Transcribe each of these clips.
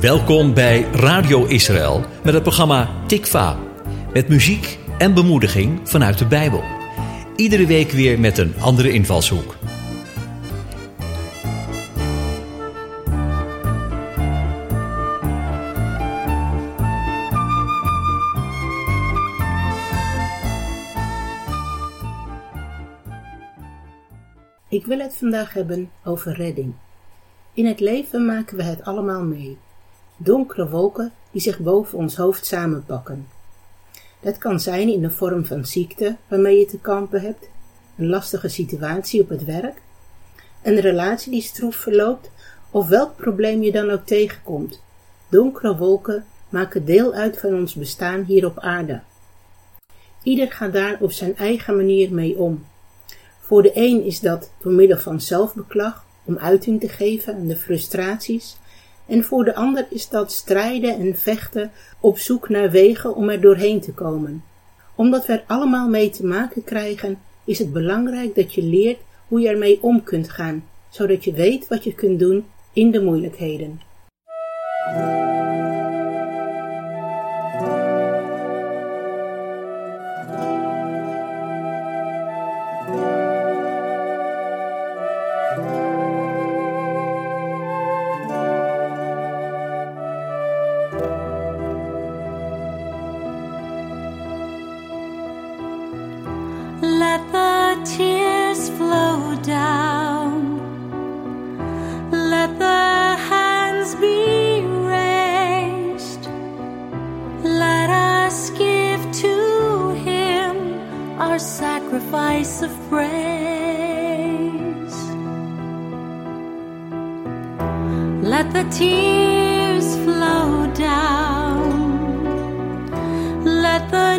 Welkom bij Radio Israël met het programma Tikva. Met muziek en bemoediging vanuit de Bijbel. Iedere week weer met een andere invalshoek. Ik wil het vandaag hebben over redding. In het leven maken we het allemaal mee. Donkere wolken die zich boven ons hoofd samenpakken. Dat kan zijn in de vorm van ziekte waarmee je te kampen hebt, een lastige situatie op het werk, een relatie die stroef verloopt of welk probleem je dan ook tegenkomt. Donkere wolken maken deel uit van ons bestaan hier op aarde. Ieder gaat daar op zijn eigen manier mee om. Voor de een is dat door middel van zelfbeklag om uiting te geven aan de frustraties, en voor de ander is dat strijden en vechten op zoek naar wegen om er doorheen te komen. Omdat we er allemaal mee te maken krijgen, is het belangrijk dat je leert hoe je ermee om kunt gaan, zodat je weet wat je kunt doen in de moeilijkheden. Let the tears flow down. Let the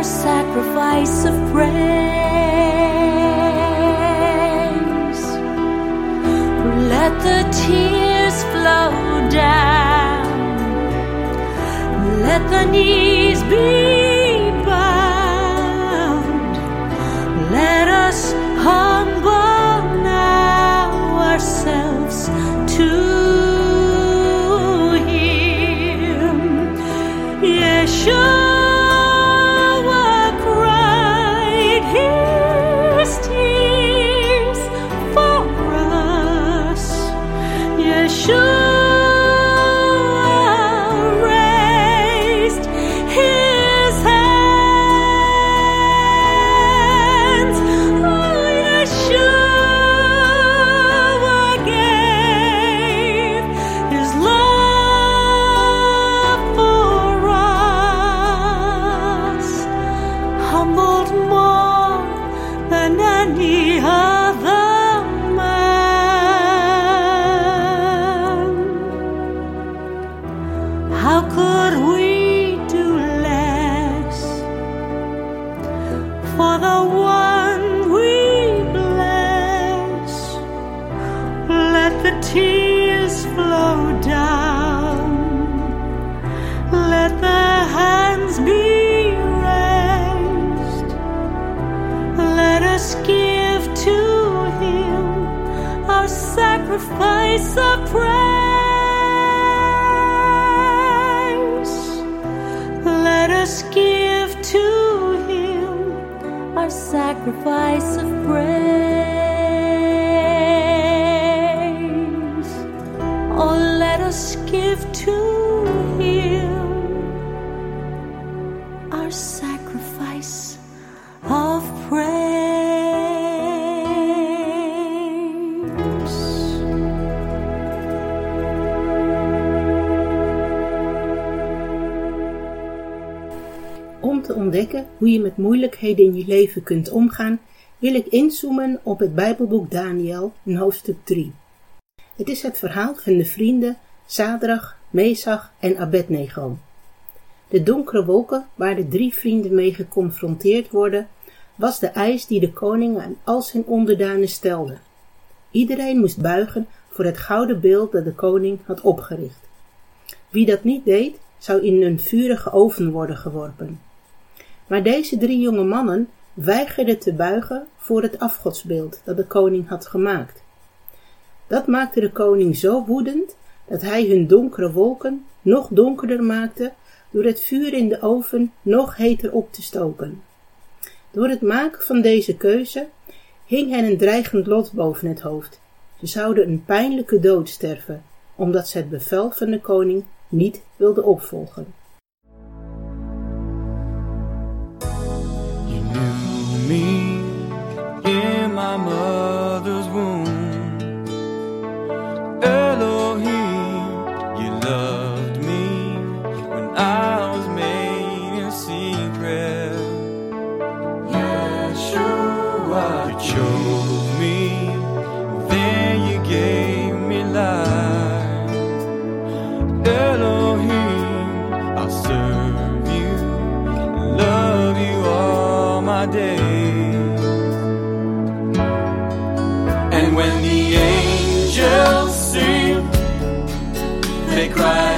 our sacrifice of praise. Let the tears flow down. Let the knees be for the one we bless? Let the tears flow down. Let the hands be raised. Let us give to Him our sacrifice of praise. Sacrifice of praise. Oh, let us give to hoe je met moeilijkheden in je leven kunt omgaan, wil ik inzoomen op het Bijbelboek Daniel hoofdstuk 3. Het is het verhaal van de vrienden Sadrach, Mesach en Abednego. De donkere wolken waar de drie vrienden mee geconfronteerd worden, was de eis die de koning aan al zijn onderdanen stelde. Iedereen moest buigen voor het gouden beeld dat de koning had opgericht. Wie dat niet deed, zou in een vurige oven worden geworpen. Maar deze drie jonge mannen weigerden te buigen voor het afgodsbeeld dat de koning had gemaakt. Dat maakte de koning zo woedend dat hij hun donkere wolken nog donkerder maakte door het vuur in de oven nog heter op te stoken. Door het maken van deze keuze hing hen een dreigend lot boven het hoofd. Ze zouden een pijnlijke dood sterven, omdat ze het bevel van de koning niet wilden opvolgen. They cry,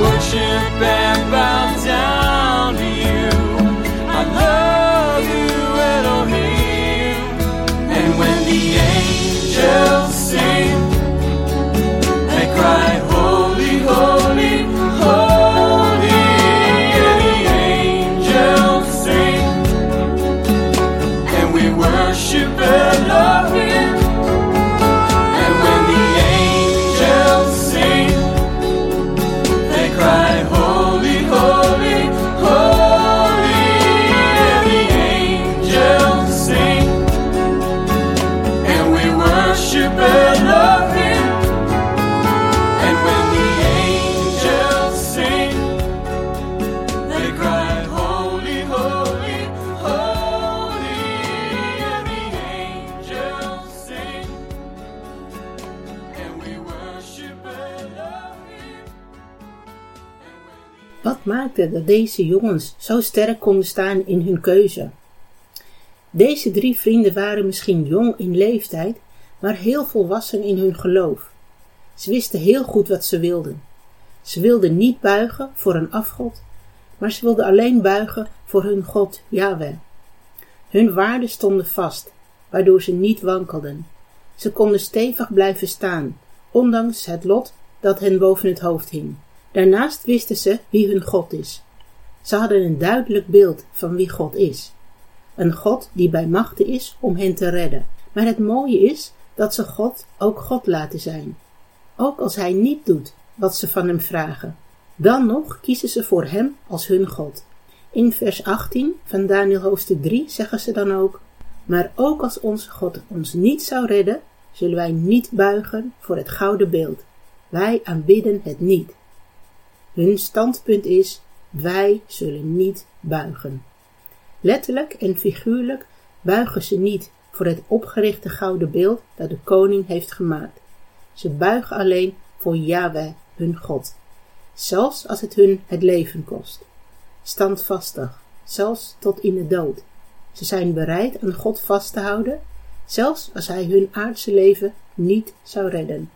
worship and dat deze jongens zo sterk konden staan in hun keuze? Deze drie vrienden waren misschien jong in leeftijd, maar heel volwassen in hun geloof. Ze wisten heel goed wat ze wilden. Ze wilden niet buigen voor een afgod, maar ze wilden alleen buigen voor hun God, Yahweh. Hun waarden stonden vast, waardoor ze niet wankelden. Ze konden stevig blijven staan, ondanks het lot dat hen boven het hoofd hing. Daarnaast wisten ze wie hun God is. Ze hadden een duidelijk beeld van wie God is. Een God die bij machten is om hen te redden. Maar het mooie is dat ze God ook God laten zijn. Ook als hij niet doet wat ze van hem vragen. Dan nog kiezen ze voor hem als hun God. In vers 18 van Daniel hoofdstuk 3 zeggen ze dan ook: Maar ook als onze God ons niet zou redden, zullen wij niet buigen voor het gouden beeld. Wij aanbidden het niet. Hun standpunt is: wij zullen niet buigen. Letterlijk en figuurlijk buigen ze niet voor het opgerichte gouden beeld dat de koning heeft gemaakt. Ze buigen alleen voor Yahweh, hun God, zelfs als het hun het leven kost. Standvastig, zelfs tot in de dood. Ze zijn bereid aan God vast te houden, zelfs als hij hun aardse leven niet zou redden.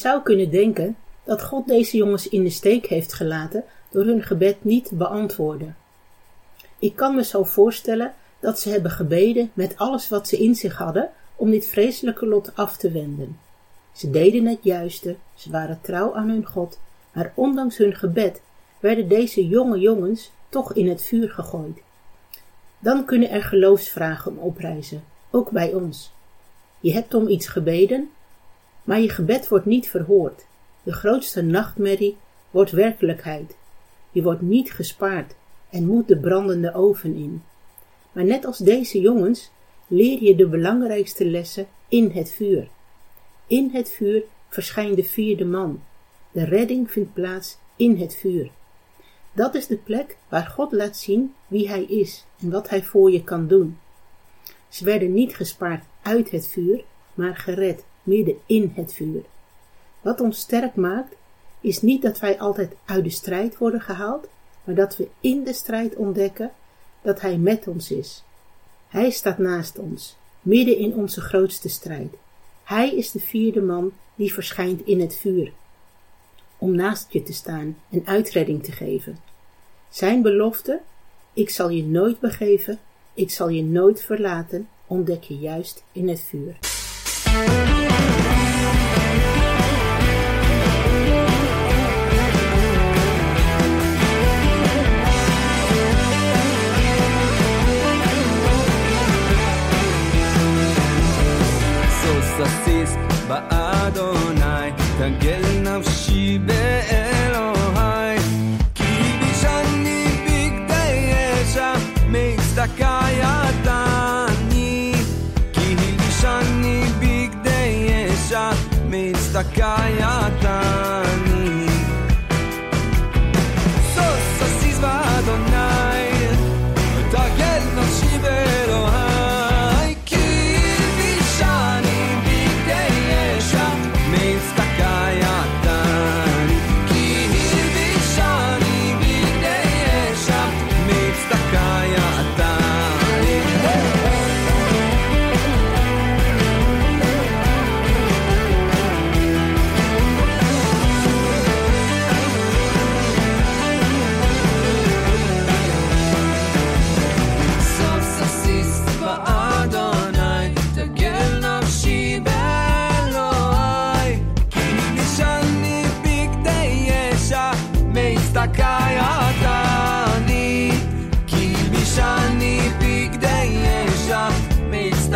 Zou kunnen denken dat God deze jongens in de steek heeft gelaten door hun gebed niet te beantwoorden. Ik kan me zo voorstellen dat ze hebben gebeden met alles wat ze in zich hadden om dit vreselijke lot af te wenden. Ze deden het juiste, ze waren trouw aan hun God, maar ondanks hun gebed werden deze jonge jongens toch in het vuur gegooid. Dan kunnen er geloofsvragen oprijzen, ook bij ons. Je hebt om iets gebeden, maar je gebed wordt niet verhoord. De grootste nachtmerrie wordt werkelijkheid. Je wordt niet gespaard en moet de brandende oven in. Maar net als deze jongens leer je de belangrijkste lessen in het vuur. In het vuur verschijnt de vierde man. De redding vindt plaats in het vuur. Dat is de plek waar God laat zien wie Hij is en wat Hij voor je kan doen. Ze werden niet gespaard uit het vuur, maar gered midden in het vuur. Wat ons sterk maakt, is niet dat wij altijd uit de strijd worden gehaald, maar dat we in de strijd ontdekken dat Hij met ons is. Hij staat naast ons, midden in onze grootste strijd. Hij is de vierde man die verschijnt in het vuur, om naast je te staan en uitredding te geven. Zijn belofte, ik zal je nooit begeven, ik zal je nooit verlaten, ontdek je juist in het vuur.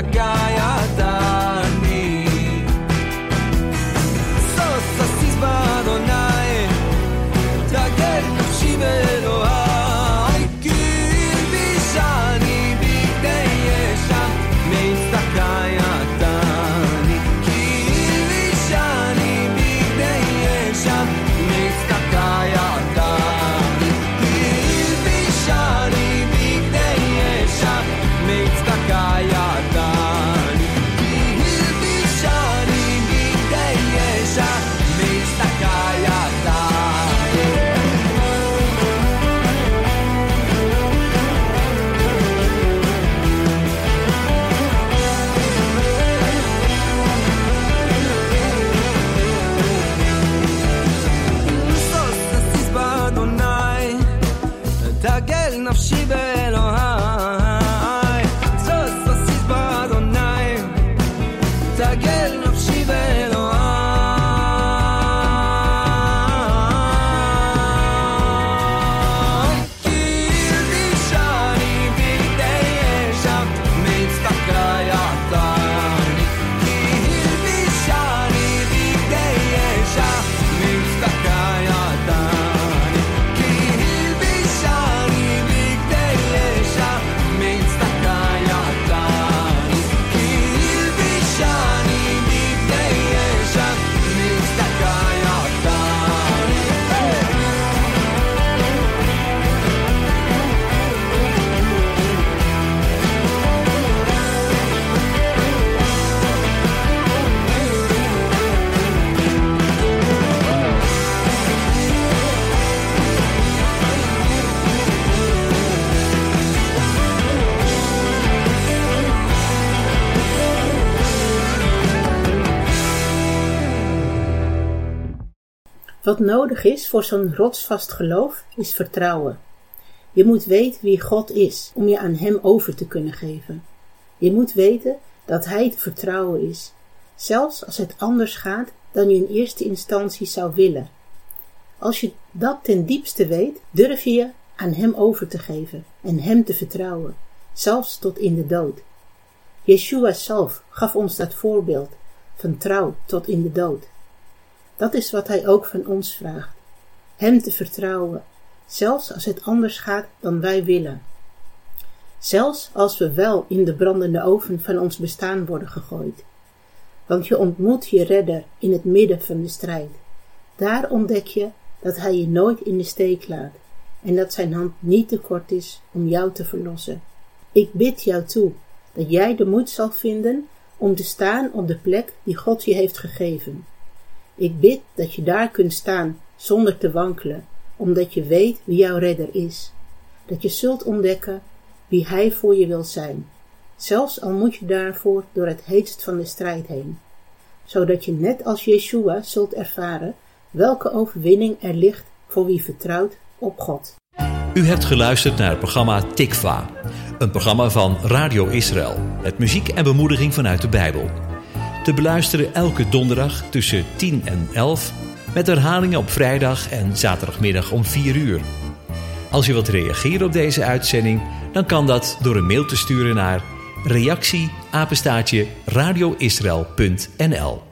Takayata Wat nodig is voor zo'n rotsvast geloof is vertrouwen. Je moet weten wie God is om je aan Hem over te kunnen geven. Je moet weten dat Hij te vertrouwen is, zelfs als het anders gaat dan je in eerste instantie zou willen. Als je dat ten diepste weet, durf je je aan Hem over te geven en Hem te vertrouwen, zelfs tot in de dood. Yeshua zelf gaf ons dat voorbeeld van trouw tot in de dood. Dat is wat Hij ook van ons vraagt. Hem te vertrouwen, zelfs als het anders gaat dan wij willen. Zelfs als we wel in de brandende oven van ons bestaan worden gegooid. Want je ontmoet je redder in het midden van de strijd. Daar ontdek je dat Hij je nooit in de steek laat en dat Zijn hand niet te kort is om jou te verlossen. Ik bid jou toe dat jij de moed zal vinden om te staan op de plek die God je heeft gegeven. Ik bid dat je daar kunt staan zonder te wankelen, omdat je weet wie jouw redder is. Dat je zult ontdekken wie hij voor je wil zijn. Zelfs al moet je daarvoor door het heetst van de strijd heen. Zodat je net als Yeshua zult ervaren welke overwinning er ligt voor wie vertrouwt op God. U hebt geluisterd naar het programma Tikva, een programma van Radio Israël, met muziek en bemoediging vanuit de Bijbel. Te beluisteren elke donderdag tussen 10 en 11, met herhalingen op vrijdag en zaterdagmiddag om 4 uur. Als je wilt reageren op deze uitzending, dan kan dat door een mail te sturen naar reactie radioisrael.nl